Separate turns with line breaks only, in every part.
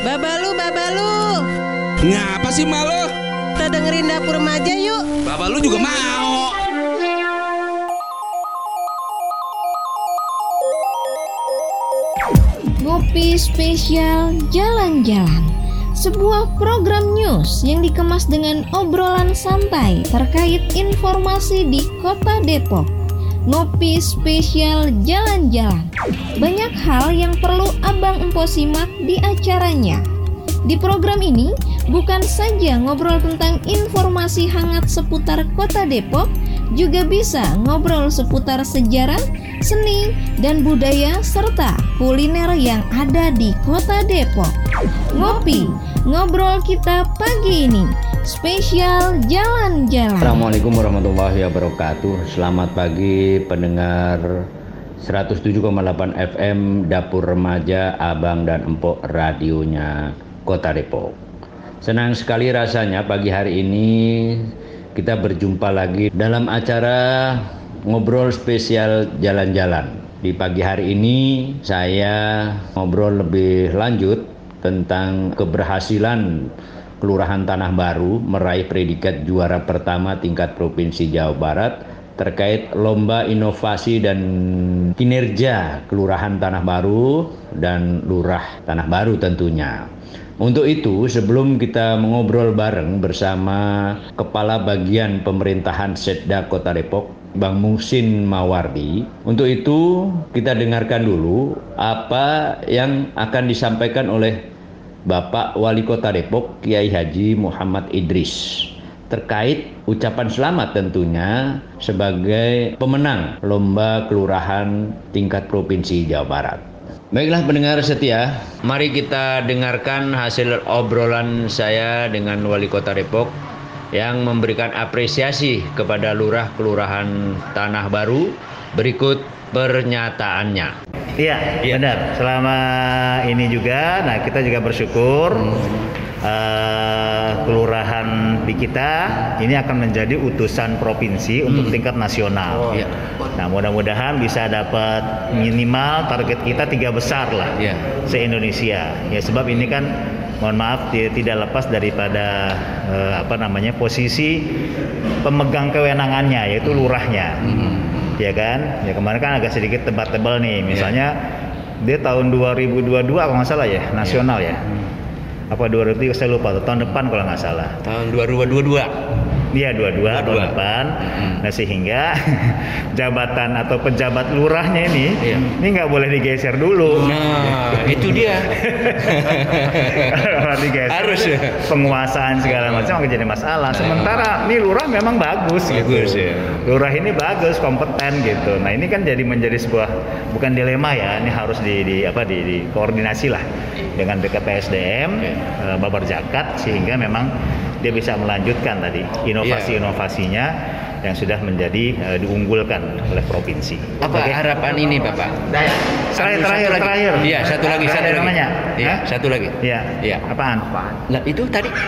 Babalu, babalu.
Ngapa sih malu?
Kita dengerin dapur remaja yuk.
Bapak lu juga mau.
Ngopi spesial jalan-jalan. Sebuah program news yang dikemas dengan obrolan santai terkait informasi di Kota Depok. Ngopi spesial jalan-jalan. Banyak hal yang perlu Abang Empo simak di acaranya. Di program ini bukan saja ngobrol tentang informasi hangat seputar Kota Depok, juga bisa ngobrol seputar sejarah, seni, dan budaya serta kuliner yang ada di Kota Depok. Ngopi, ngobrol kita pagi ini spesial jalan-jalan.
Assalamualaikum warahmatullahi wabarakatuh. Selamat pagi pendengar 107,8 FM Dapur Remaja Abang dan Empok radionya Kota Depok. Senang sekali rasanya pagi hari ini kita berjumpa lagi dalam acara ngobrol spesial jalan-jalan. Di pagi hari ini saya ngobrol lebih lanjut tentang keberhasilan Kelurahan Tanah Baru meraih predikat juara pertama tingkat Provinsi Jawa Barat terkait lomba inovasi dan kinerja Kelurahan Tanah Baru dan Lurah Tanah Baru tentunya. Untuk itu, sebelum kita mengobrol bareng bersama Kepala Bagian Pemerintahan Setda Kota Depok, Bang Musin Mawardi. Untuk itu, kita dengarkan dulu apa yang akan disampaikan oleh Bapak Wali Kota Depok, Kiai Haji Muhammad Idris terkait ucapan selamat tentunya sebagai pemenang lomba kelurahan tingkat provinsi Jawa Barat. Baiklah pendengar setia, mari kita dengarkan hasil obrolan saya dengan Wali Kota Depok yang memberikan apresiasi kepada Lurah Kelurahan Tanah Baru. Berikut pernyataannya.
Iya, benar. Selama ini juga, nah kita juga bersyukur eh, kelurahan di kita ini akan menjadi utusan provinsi untuk tingkat nasional.
Iya.
Nah, mudah-mudahan bisa dapat minimal target kita tiga besar lah
Iya.
se Indonesia. Ya sebab ini kan mohon maaf ti- tidak lepas daripada eh, apa namanya posisi pemegang kewenangannya yaitu lurahnya. Ya kan? Ya kemarin kan agak sedikit tebal-tebal nih. Misalnya dia tahun 2022 kalau nggak salah ya nasional ya. Apa 2023 saya lupa tahun depan kalau nggak salah.
Tahun 2022.
Iya dua-dua tahun
22.
depan.
Mm-mm.
Nah sehingga jabatan atau pejabat lurahnya ini
Iya.
ini nggak boleh digeser dulu.
Nah, itu dia.
Digeser
Harus ya.
penguasaan segala macam akan jadi masalah. Sementara ini lurah memang bagus,
Bagus,
gitu.
ya.
Lurah ini bagus, kompeten gitu. Nah ini kan jadi menjadi sebuah bukan dilema ya. Ini harus di, di apa di, di koordinasi lah dengan BKPSDM,
Oke.
eh, Babar Jakat sehingga memang dia bisa melanjutkan tadi inovasi-inovasinya yang sudah menjadi eh, diunggulkan oleh provinsi.
Apa
Oke.
harapan ini, Bapak?
Terakhir,
Satu
terakhir,
lagi.
terakhir.
Iya, satu lagi, satu lagi.
namanya.
Iya, satu lagi.
Iya.
Iya.
Apaan?
Nah, itu tadi.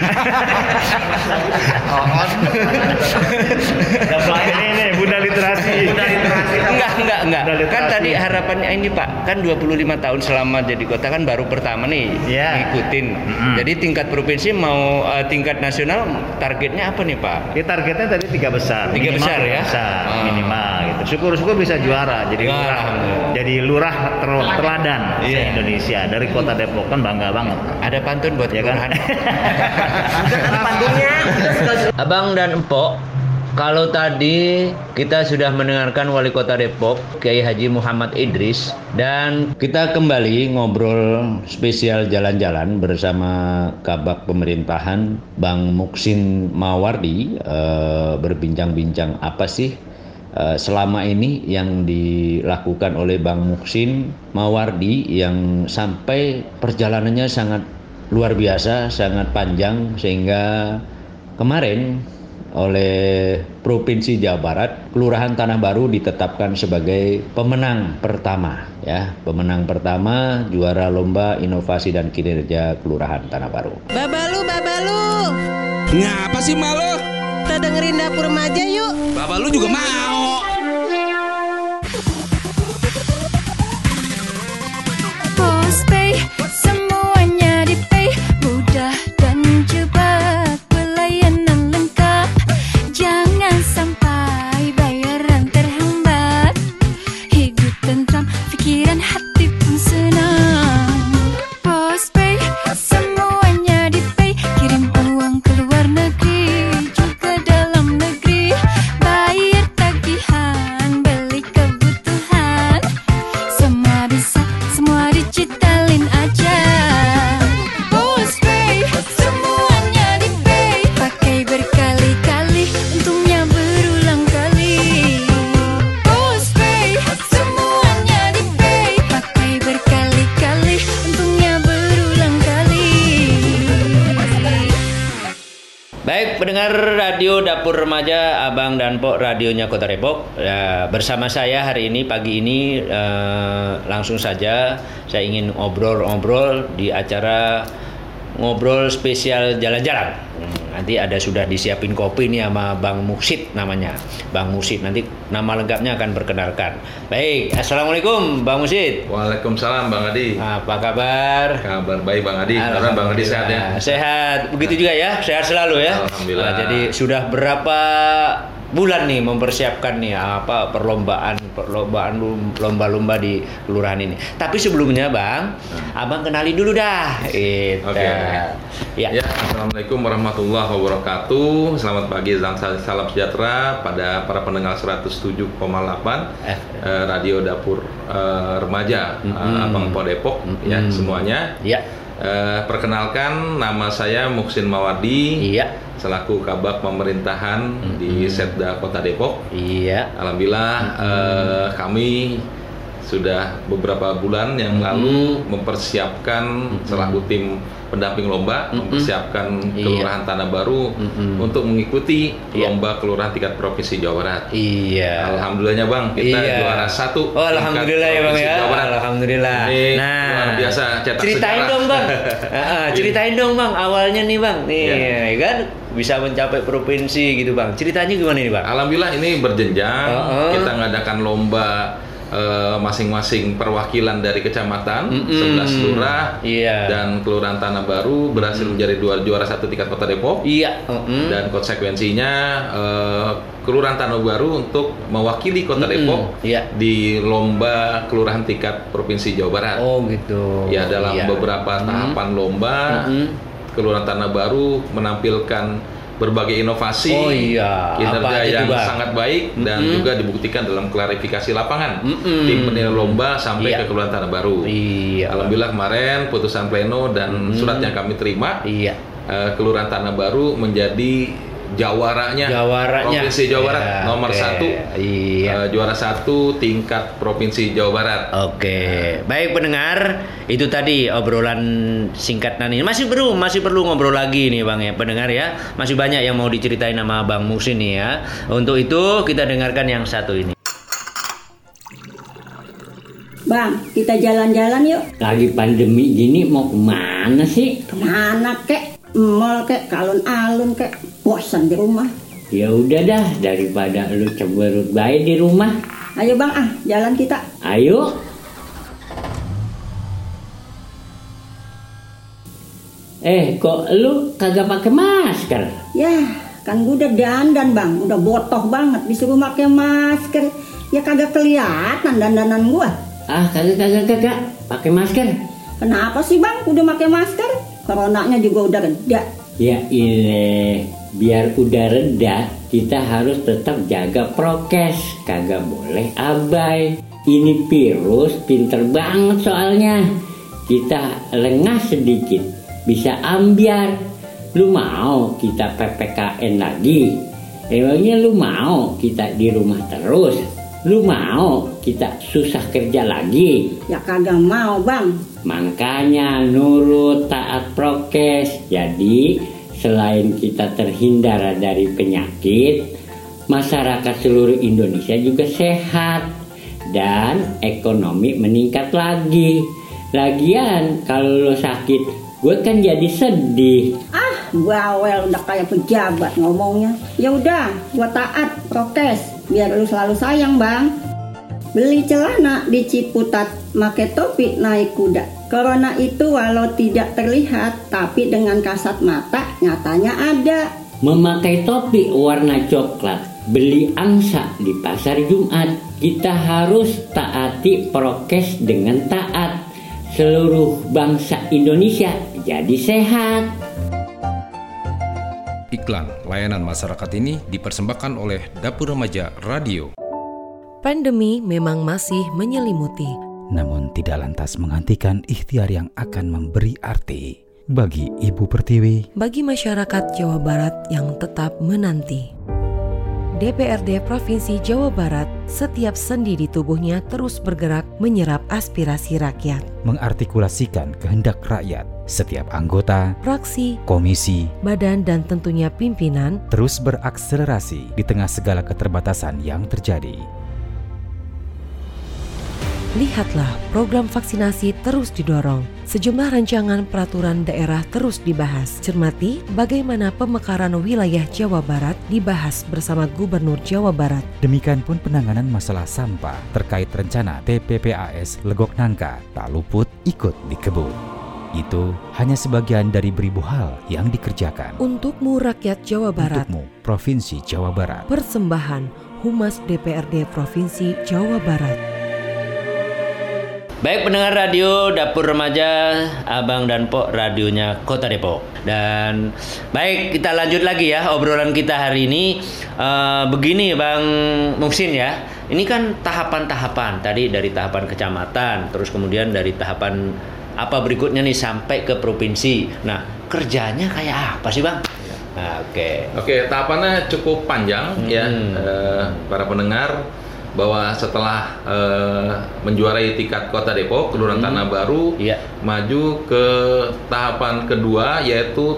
Dapat ini nih, Bunda literasi. Bunda literasi.
enggak, enggak, enggak. Kan tadi harapannya ini, Pak. Kan 25 tahun selama jadi kota kan baru pertama nih
Iya.
ngikutin.
Mm-mm.
Jadi tingkat provinsi mau eh, tingkat nasional targetnya apa nih, Pak?
Ya targetnya tadi tiga besar.
Tiga
Minimal
besar
tiga
ya?
besar,
Ah.
minimal gitu. Syukur-syukur bisa juara. Jadi
Ya,
lurah, jadi lurah ter- teladan se
Iya.
Indonesia dari kota Depok kan bangga banget.
Ada pantun buat
Ya kan?
kelurahan. Abang dan Empok, kalau tadi kita sudah mendengarkan Wali Kota Depok, Kiai Haji Muhammad Idris, dan kita kembali ngobrol spesial jalan-jalan bersama Kabak Pemerintahan Bang Muksin Mawardi, eh, berbincang-bincang apa sih eh, selama ini yang dilakukan oleh Bang Muksin Mawardi yang sampai perjalanannya sangat luar biasa, sangat panjang sehingga kemarin oleh Provinsi Jawa Barat, Kelurahan Tanah Baru ditetapkan sebagai pemenang pertama ya, pemenang pertama juara lomba inovasi dan kinerja Kelurahan Tanah Baru.
Babalu, babalu.
Ngapa sih malu?
Kita dengerin dapur remaja yuk.
Bapak lu juga mau.
Baik, pendengar radio Dapur Remaja Abang dan Pok radionya Kota Depok. Ya, bersama saya hari ini pagi ini eh, langsung saja saya ingin ngobrol-ngobrol di acara ngobrol spesial jalan-jalan. Nanti ada sudah disiapin kopi nih sama Bang Muksid namanya. Bang Muksid nanti nama lengkapnya akan perkenalkan. Baik, Assalamualaikum Bang Muksid.
Waalaikumsalam Bang Adi.
Apa kabar?
Kabar baik Bang Adi. Karena Bang Adi sehat ya.
Sehat. Begitu juga ya, sehat selalu ya.
Alhamdulillah.
Nah, jadi sudah berapa bulan nih mempersiapkan nih apa perlombaan perlombaan lomba-lomba di kelurahan ini. Tapi sebelumnya Bang, Abang kenali dulu dah. Itu.
Oke.
Ya.
Ya, Assalamualaikum warahmatullahi wabarakatuh. Selamat pagi salam sejahtera pada para pendengar 107,8
Eh.
eh, Radio Dapur eh, Remaja eh,
Mm-mm.
Abang Po Depok ya semuanya.
Ya.
Eh, perkenalkan nama saya Muksin Mawardi
Iya.
selaku Kabak Pemerintahan di Setda Kota Depok.
Iya.
Alhamdulillah eh, kami sudah beberapa bulan yang lalu mempersiapkan selaku tim pendamping lomba
Mm-mm.
mempersiapkan
Iya.
kelurahan Tanah Baru
Mm-mm.
untuk mengikuti
Iya.
lomba kelurahan tingkat provinsi Jawa Barat.
Iya.
Alhamdulillahnya bang kita
Iya.
juara satu.
Oh, alhamdulillah ya Bang ya.
Jawa Barat.
Alhamdulillah.
Ini
nah,
luar biasa cetak
Ceritain
sejarah.
dong, Bang. Heeh, ceritain dong, Bang, awalnya nih, Bang. Nih,
Iya.
ya kan bisa mencapai provinsi gitu, Bang. Ceritanya gimana nih, Bang?
Alhamdulillah ini berjenjang.
Heeh.
Kita ngadakan lomba eh, masing-masing perwakilan dari kecamatan,
Mm-mm.
11 lurah
Iya.
dan kelurahan Tanah Baru berhasil menjadi dua juara satu tingkat Kota Depok.
Iya, heeh.
Dan konsekuensinya eh, kelurahan Tanah Baru untuk mewakili Kota
Mm-mm.
Depok
Iya.
di lomba kelurahan tingkat Provinsi Jawa Barat.
Oh, gitu.
Ya dalam
Iya.
beberapa
Mm.
tahapan lomba,
Mm-mm.
kelurahan Tanah Baru menampilkan berbagai inovasi,
Oh, iya.
Kinerja yang
Bang?
sangat baik dan
Mm-mm.
juga dibuktikan dalam klarifikasi lapangan
Mm-mm.
tim penilai lomba sampai
Iya.
ke kelurahan Tanah Baru.
Iya.
Alhamdulillah kemarin putusan pleno dan
Mm-mm.
surat yang kami terima,
Iya.
eh, kelurahan Tanah Baru menjadi jawaranya,
Jawaranya.
provinsi Jawa Barat
Ya,
nomor
oke.
satu,
Iya.
Eh, juara satu tingkat provinsi Jawa Barat.
Oke, baik pendengar, itu tadi obrolan singkat Nani. Masih perlu, masih perlu ngobrol lagi nih bang ya pendengar ya. Masih banyak yang mau diceritain sama bang Musin nih ya. Untuk itu kita dengarkan yang satu ini.
Bang, kita jalan-jalan yuk.
Lagi pandemi gini mau ke mana sih?
Ke mana kek? Mall kek, alun-alun kek. Bosan di rumah.
Ya udah dah daripada lu cemberut baik di rumah.
Ayo bang, ah jalan kita.
Ayo. Eh, kok lu kagak pakai masker?
Ya, kan gue udah dandan bang, udah botoh banget. Disuruh pakai masker. Ya kagak kelihatan dandanan gua.
Ah, kagak kagak kagak pakai masker.
Kenapa sih bang? Udah pakai masker? Coronanya juga udah reda.
Ya ile, biar udah reda, kita harus tetap jaga prokes. Kagak boleh abai. Ini virus pinter banget soalnya. Kita lengah sedikit, bisa ambiar. Lu mau kita PPKN lagi? Emangnya lu mau kita di rumah terus? Lu mau kita susah kerja lagi?
Ya kagak mau bang.
Makanya nurut taat prokes. Jadi selain kita terhindar dari penyakit, masyarakat seluruh Indonesia juga sehat dan ekonomi meningkat lagi. Lagian kalau lo sakit, gue kan jadi sedih.
Ah, bawel udah kayak pejabat ngomongnya. Ya udah, gua taat prokes biar lu selalu sayang, Bang. Beli celana di Ciputat, make topi naik kuda. Corona itu walau tidak terlihat, tapi dengan kasat mata nyatanya ada.
Memakai topi warna coklat, beli angsa di pasar Jumat. Kita harus taati prokes dengan taat. Seluruh bangsa Indonesia jadi sehat.
Iklan layanan masyarakat ini dipersembahkan oleh Dapur Remaja Radio.
Pandemi memang masih menyelimuti,
namun tidak lantas menghentikan ikhtiar yang akan memberi arti bagi Ibu Pertiwi.
bagi masyarakat Jawa Barat yang tetap menanti. DPRD Provinsi Jawa Barat, setiap sendi di tubuhnya terus bergerak menyerap aspirasi rakyat.
Mengartikulasikan kehendak rakyat, setiap anggota,
Praksi,
komisi,
badan, dan tentunya pimpinan
terus berakselerasi di tengah segala keterbatasan yang terjadi.
Lihatlah, program vaksinasi terus didorong. Sejumlah rancangan peraturan daerah terus dibahas. Cermati bagaimana pemekaran wilayah Jawa Barat dibahas bersama Gubernur Jawa Barat.
Demikian pun penanganan masalah sampah terkait rencana TPPAS Legok Nangka tak luput ikut dikebut. Itu hanya sebagian dari beribu hal yang dikerjakan.
Untukmu rakyat Jawa Barat,
Untukmu, Provinsi Jawa Barat.
persembahan Humas DPRD Provinsi Jawa Barat.
Baik pendengar radio Dapur Remaja Abang dan Pok radionya Kota Depok. Dan baik kita lanjut lagi ya obrolan kita hari ini. Eh, Begini Bang Muksin ya. Ini kan tahapan-tahapan Tadi dari tahapan kecamatan Terus kemudian dari tahapan apa berikutnya nih sampai ke provinsi. Nah kerjanya kayak apa sih Bang? Nah, Oke.
Oke, tahapannya cukup panjang ya eh, para pendengar bahwa setelah eh, menjuarai tingkat Kota Depok, Kelurahan Tanah Baru, maju ke tahapan kedua yaitu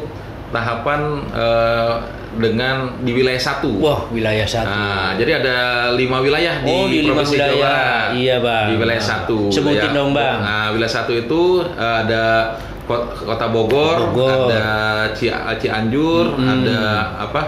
tahapan eh, dengan di wilayah satu.
Wah, wilayah satu.
Nah, jadi ada lima wilayah di,
Oh, di lima
provinsi Jawa
wilayah.
Barat.
Iya, Bang.
Di wilayah
Nah,
satu.
sebutin
ya.
dong, Bang.
Nah, wilayah satu itu eh, ada Ko- Kota Bogor,
Bogor.
ada Ci- Cianjur,
Mm-mm.
ada apa?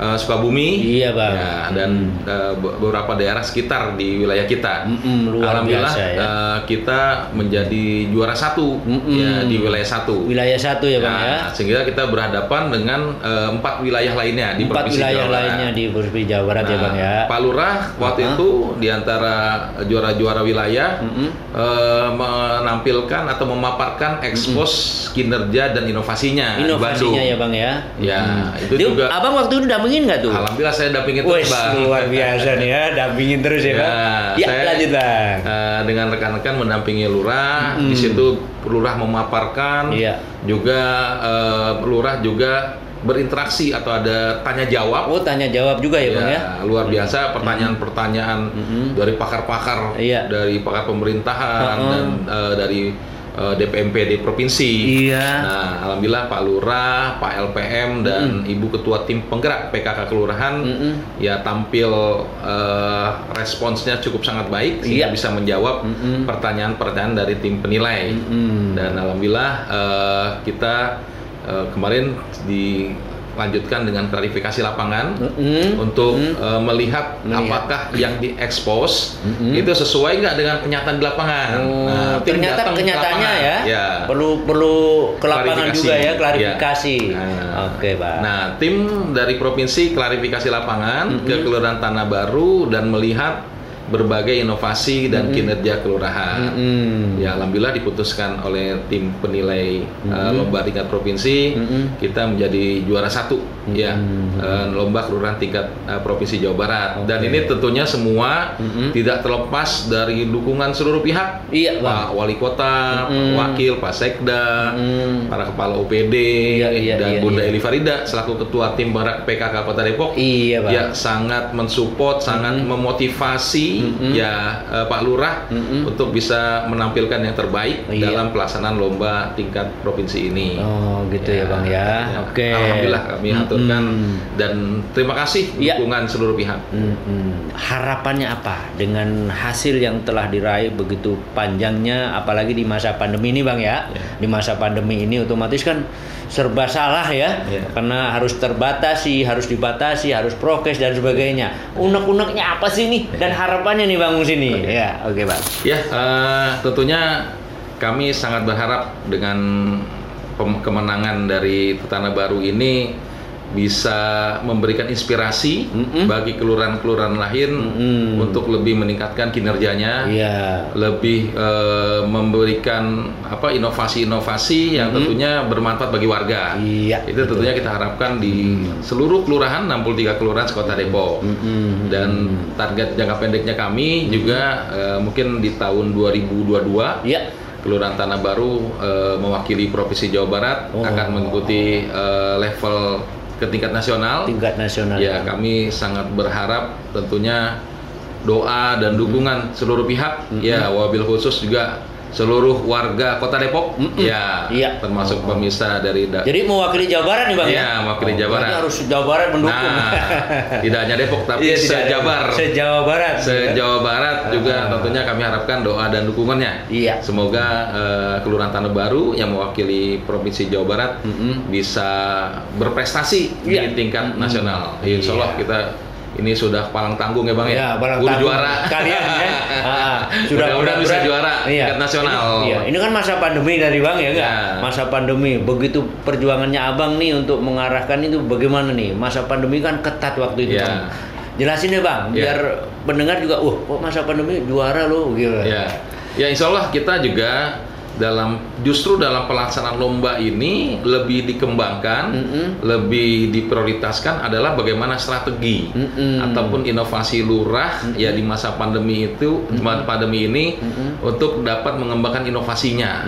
Eh, Sukabumi.
Iya, Bang.
Ya, dan eh, be- beberapa daerah sekitar di wilayah kita.
luar
Alhamdulillah
biasa, ya.
eh, kita menjadi juara satu ya di wilayah satu.
Wilayah satu ya Bang
Nah,
ya
Sehingga kita berhadapan dengan eh, empat wilayah lainnya di
Empat
provinsi
wilayah
Jawa Barat.
lainnya di Provinsi Jawa Barat ya
Nah,
Bang ya.
Pak Lurah waktu
Uh-huh.
itu di antara juara-juara wilayah eh, menampilkan atau memaparkan ekspos kinerja dan inovasinya
Inovasinya ya Bang ya.
Ya, itu
Dia-
juga
Abang waktu itu dampingin nggak tuh?
Alhamdulillah saya dampingin terus Bang.
luar biasa nih ya, dampingin terus ya, Bang. Ya,
saya,
lanjut Bang.
eh, dengan rekan-rekan mendampingi lurah,
Mm-mm.
di situ lurah memaparkan,
Iya.
juga eh, lurah juga berinteraksi atau ada tanya jawab.
Oh, tanya jawab juga ya, Bang ya.
Luar biasa pertanyaan-pertanyaan dari pakar-pakar,
Iya.
dari pakar pemerintahan
Uh-uh.
dan eh, dari eh, DPMP di provinsi.
Iya.
Nah, alhamdulillah Pak Lurah, Pak LPM dan Ibu Ketua Tim Penggerak PKK Kelurahan ya tampil eh, responsnya cukup sangat baik sehingga
Iya.
bisa menjawab pertanyaan-pertanyaan dari tim penilai. Dan alhamdulillah eh, kita eh, kemarin dilanjutkan dengan klarifikasi lapangan untuk eh, melihat, apakah yang diekspos itu sesuai nggak dengan kenyataan di lapangan. Nah, tim
Ternyata
ke
kenyataannya
lapangan.
ya,
Ya.
perlu perlu ke lapangan juga ya
Ya.
klarifikasi.
Nah.
Oke, Bang.
Nah, tim dari provinsi klarifikasi lapangan ke Kelurahan Tanah Baru dan melihat berbagai inovasi dan kinerja kelurahan. Ya, alhamdulillah diputuskan oleh tim penilai uh, lomba tingkat provinsi, kita menjadi juara satu ya uh, lomba kelurahan tingkat uh, provinsi Jawa Barat. Dan ini tentunya semua tidak terlepas dari dukungan seluruh pihak.
Iya,
Pak Wali Kota, Pak Wakil, Pak Sekda, para kepala OPD
iya,
dan
iya,
Bunda
iya.
Eli Farida selaku ketua tim Barak PKK Kota Depok.
Iya, Pak.
Ya sangat mensupport, sangat memotivasi ya eh, Pak Lurah untuk bisa menampilkan yang terbaik
Iya.
dalam pelaksanaan lomba tingkat provinsi ini.
Oh, gitu ya, Bang ya. Oke.
Alhamdulillah kami aturkan
Mm-mm.
dan terima kasih
Iya.
dukungan seluruh pihak.
Mm-mm. Harapannya apa dengan hasil yang telah diraih begitu panjangnya apalagi di masa pandemi ini Bang ya. Di masa pandemi ini otomatis kan serba salah ya. Karena harus terbatasi, harus dibatasi, harus prokes dan sebagainya. Unek-uneknya apa sih nih dan harapannya nih Bang sini? Ya, oke Bang.
Ya, eh, tentunya kami sangat berharap dengan kemenangan dari Tanah Baru ini bisa memberikan inspirasi bagi kelurahan-kelurahan lain untuk lebih meningkatkan kinerjanya,
Iya.
lebih eh, memberikan apa inovasi-inovasi yang tentunya bermanfaat bagi warga.
Iya.
Itu tentunya kita harapkan di seluruh kelurahan 63 kelurahan sekota Depok. Dan target jangka pendeknya kami juga eh, mungkin di tahun 2022
Iya.
Kelurahan Tanah Baru eh, mewakili Provinsi Jawa Barat
Oh.
akan mengikuti eh, level ke tingkat nasional.
tingkat nasional.
Ya, kami sangat berharap tentunya doa dan dukungan seluruh pihak. Ya, wabil khusus juga seluruh warga Kota Depok. Ya,
Iya.
termasuk pemirsa dari da-
Jadi mewakili Jawa Barat nih Bang ya?
Iya, mewakili Jawa
berarti
Barat.
harus Jawa Barat mendukung.
Nah, tidak hanya Depok tapi
Iya,
se-Jabar.
Se-Jawa Barat.
Se-Jawa Barat juga
Ah.
tentunya kami harapkan doa dan dukungannya.
Iya.
Semoga eh, Kelurahan Tanah Baru yang mewakili Provinsi Jawa Barat bisa berprestasi
Iya.
di tingkat nasional. Insya Allah
Iya.
kita ini sudah palang tanggung ya Bang ya.
Ya,
Udah
tanggung
juara.
kalian ya. Ah, sudah
Mudah-mudahan bisa
berat-berat.
juara tingkat nasional.
Ini, iya, ini kan masa pandemi dari Bang ya enggak?
Ya.
Masa pandemi. Begitu perjuangannya Abang nih untuk mengarahkan itu bagaimana nih? Masa pandemi kan ketat waktu itu,
Ya.
Bang. Jelasin ya, Bang,
Ya.
biar pendengar juga, "Wah, kok masa pandemi juara loh." gitu.
Ya, ya Insya Allah kita juga dalam justru dalam pelaksanaan lomba ini lebih dikembangkan, lebih diprioritaskan adalah bagaimana strategi ataupun inovasi lurah ya di masa pandemi itu, pandemi ini untuk dapat mengembangkan inovasinya.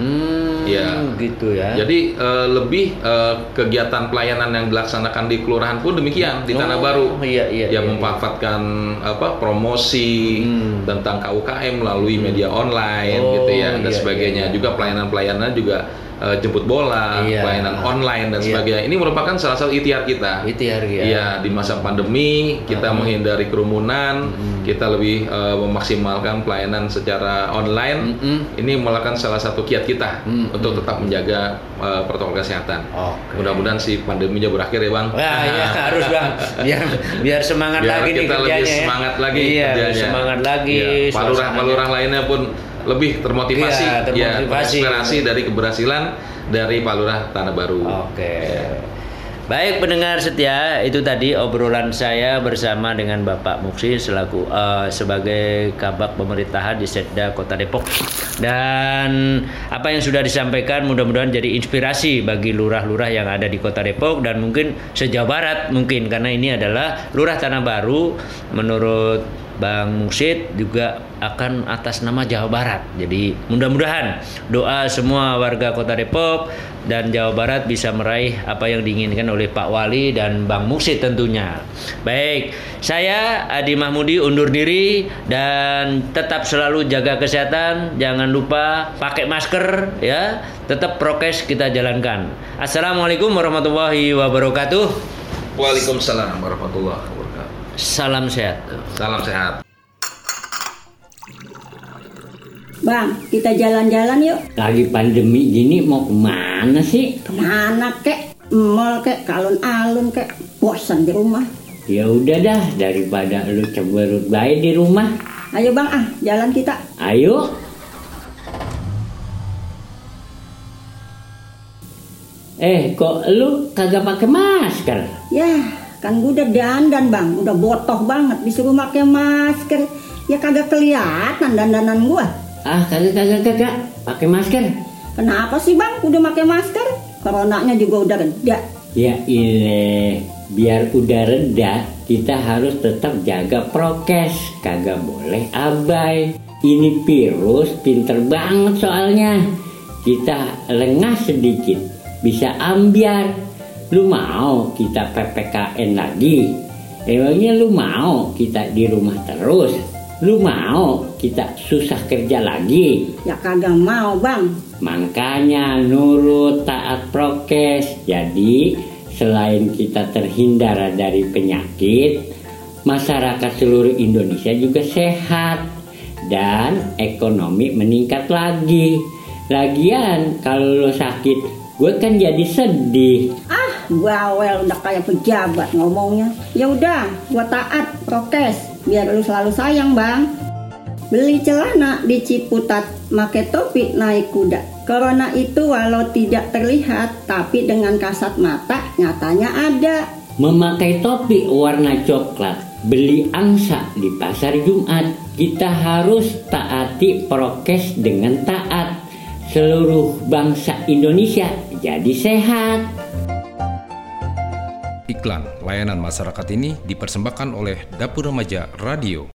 Ya.
gitu ya.
Jadi eh, lebih eh, kegiatan pelayanan yang dilaksanakan di kelurahan pun demikian di Tanah
Oh,
Baru.
iya, iya,
yang
iya,
memanfaatkan apa promosi tentang KUKM melalui media online
Oh,
gitu ya dan
iya,
sebagainya. Juga pelayanan-pelayanan juga eh, jemput bola,
Iya.
pelayanan online dan
Iya.
sebagainya. Ini merupakan salah satu ikhtiar kita.
Ikhtiar ya.
Iya, di masa pandemi kita menghindari kerumunan, kita lebih eh, memaksimalkan pelayanan secara online. Ini merupakan salah satu kiat kita untuk tetap menjaga eh, protokol kesehatan. Mudah-mudahan si pandeminya berakhir ya, Bang.
Wah, iya harus bang, biar biar semangat
Biar
lagi nih
kita lebih
ya.
semangat lagi
iya,
kerjanya.
semangat lagi.
Iya, Palurah
suasananya.
palurah lainnya pun lebih termotivasi,
Iya, termotivasi.
ya, terinspirasi dari keberhasilan dari Palurah Tanah Baru.
Oke. Baik pendengar setia, itu tadi obrolan saya bersama dengan Bapak Muksi selaku eh, sebagai kabak pemerintahan di Setda Kota Depok. Dan apa yang sudah disampaikan mudah-mudahan jadi inspirasi bagi lurah-lurah yang ada di Kota Depok dan mungkin sejauh barat mungkin karena ini adalah Lurah Tanah Baru menurut Bang Muksid juga akan atas nama Jawa Barat. Jadi mudah-mudahan doa semua warga Kota Depok dan Jawa Barat bisa meraih apa yang diinginkan oleh Pak Wali dan Bang Muksid tentunya. Baik, saya Adi Mahmudi undur diri dan tetap selalu jaga kesehatan. Jangan lupa pakai masker ya. Tetap prokes kita jalankan. Assalamualaikum warahmatullahi wabarakatuh.
Waalaikumsalam warahmatullahi wabarakatuh.
Salam sehat.
Salam sehat.
Bang, kita jalan-jalan yuk.
Lagi pandemi gini mau ke mana sih?
Ke mana kek? Mall kek, ke alun-alun kek. Bosan di rumah.
Ya udah dah daripada lu ceberut baik di rumah.
Ayo bang ah, jalan kita.
Ayo. Eh, kok lu kagak pakai masker?
Ya, kan gue udah dandan bang, udah botoh banget. Disuruh pakai masker, ya kagak kelihatan dandanan gua.
Ah, kagak kagak kagak pakai masker.
Kenapa sih bang? Udah pakai masker? Coronanya juga udah reda.
Ya ile, biar udah reda, kita harus tetap jaga prokes, kagak boleh abai. Ini virus pinter banget soalnya. Kita lengah sedikit, bisa ambiar. Lu mau kita PPKN lagi? Emangnya lu mau kita di rumah terus? Lu mau kita susah kerja lagi?
Ya kagak mau bang.
Makanya nurut taat prokes. Jadi selain kita terhindar dari penyakit, masyarakat seluruh Indonesia juga sehat dan ekonomi meningkat lagi. Lagian kalau lo sakit, gue kan jadi sedih.
Ah, bawel udah kayak pejabat ngomongnya. Ya udah, gua taat prokes biar lu selalu sayang bang. Beli celana di Ciputat, make topi naik kuda. Corona itu walau tidak terlihat, tapi dengan kasat mata nyatanya ada.
Memakai topi warna coklat, beli angsa di pasar Jumat. Kita harus taati prokes dengan taat. Seluruh bangsa Indonesia jadi sehat.
Iklan layanan masyarakat ini dipersembahkan oleh Dapur Remaja Radio.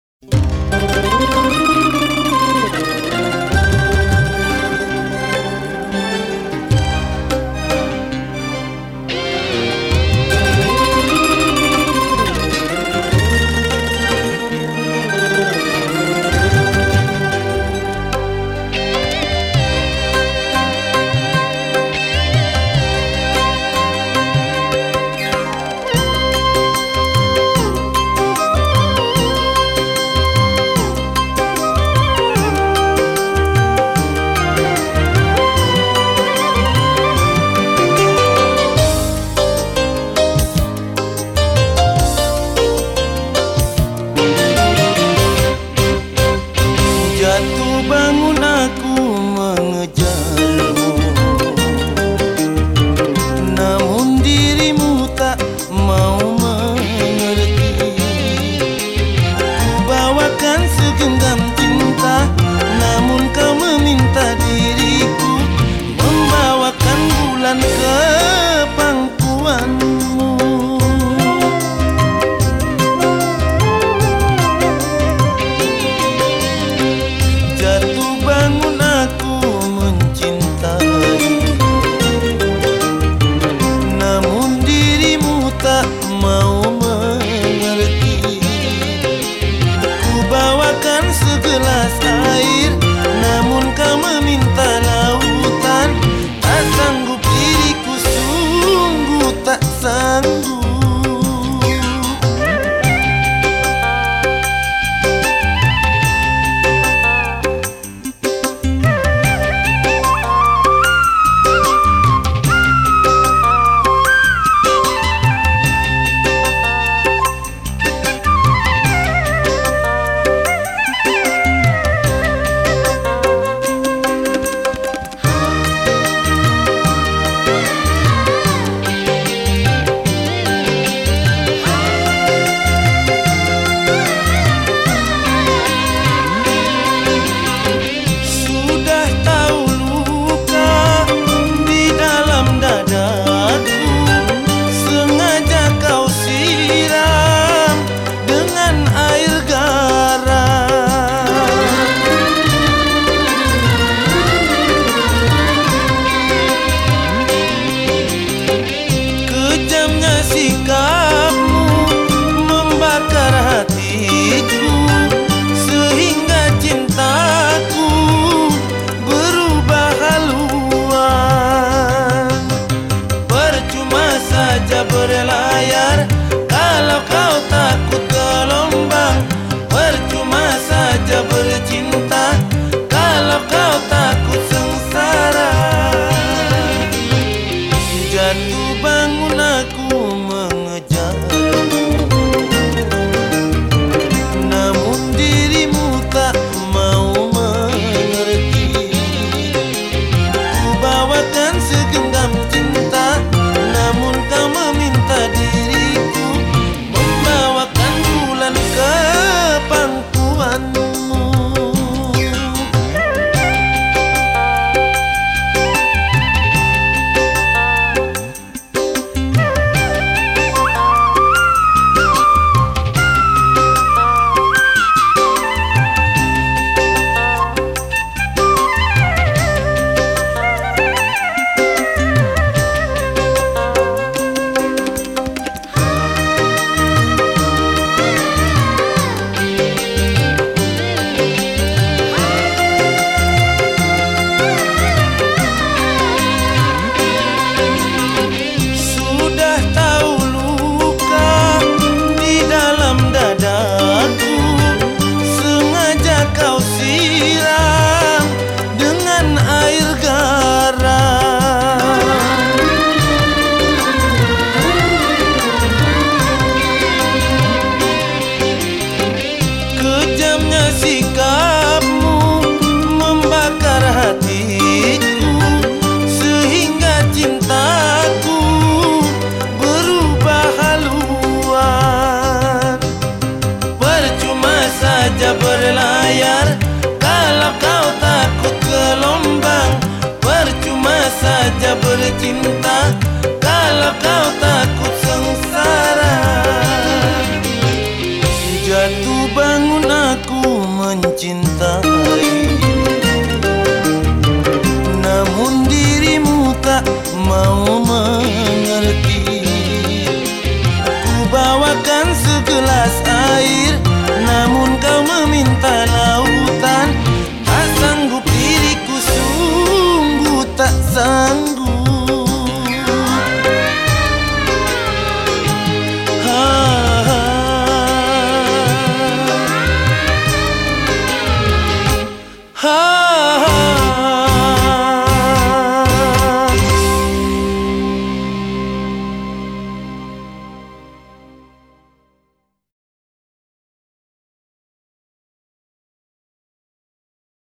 bangun aku mencintai.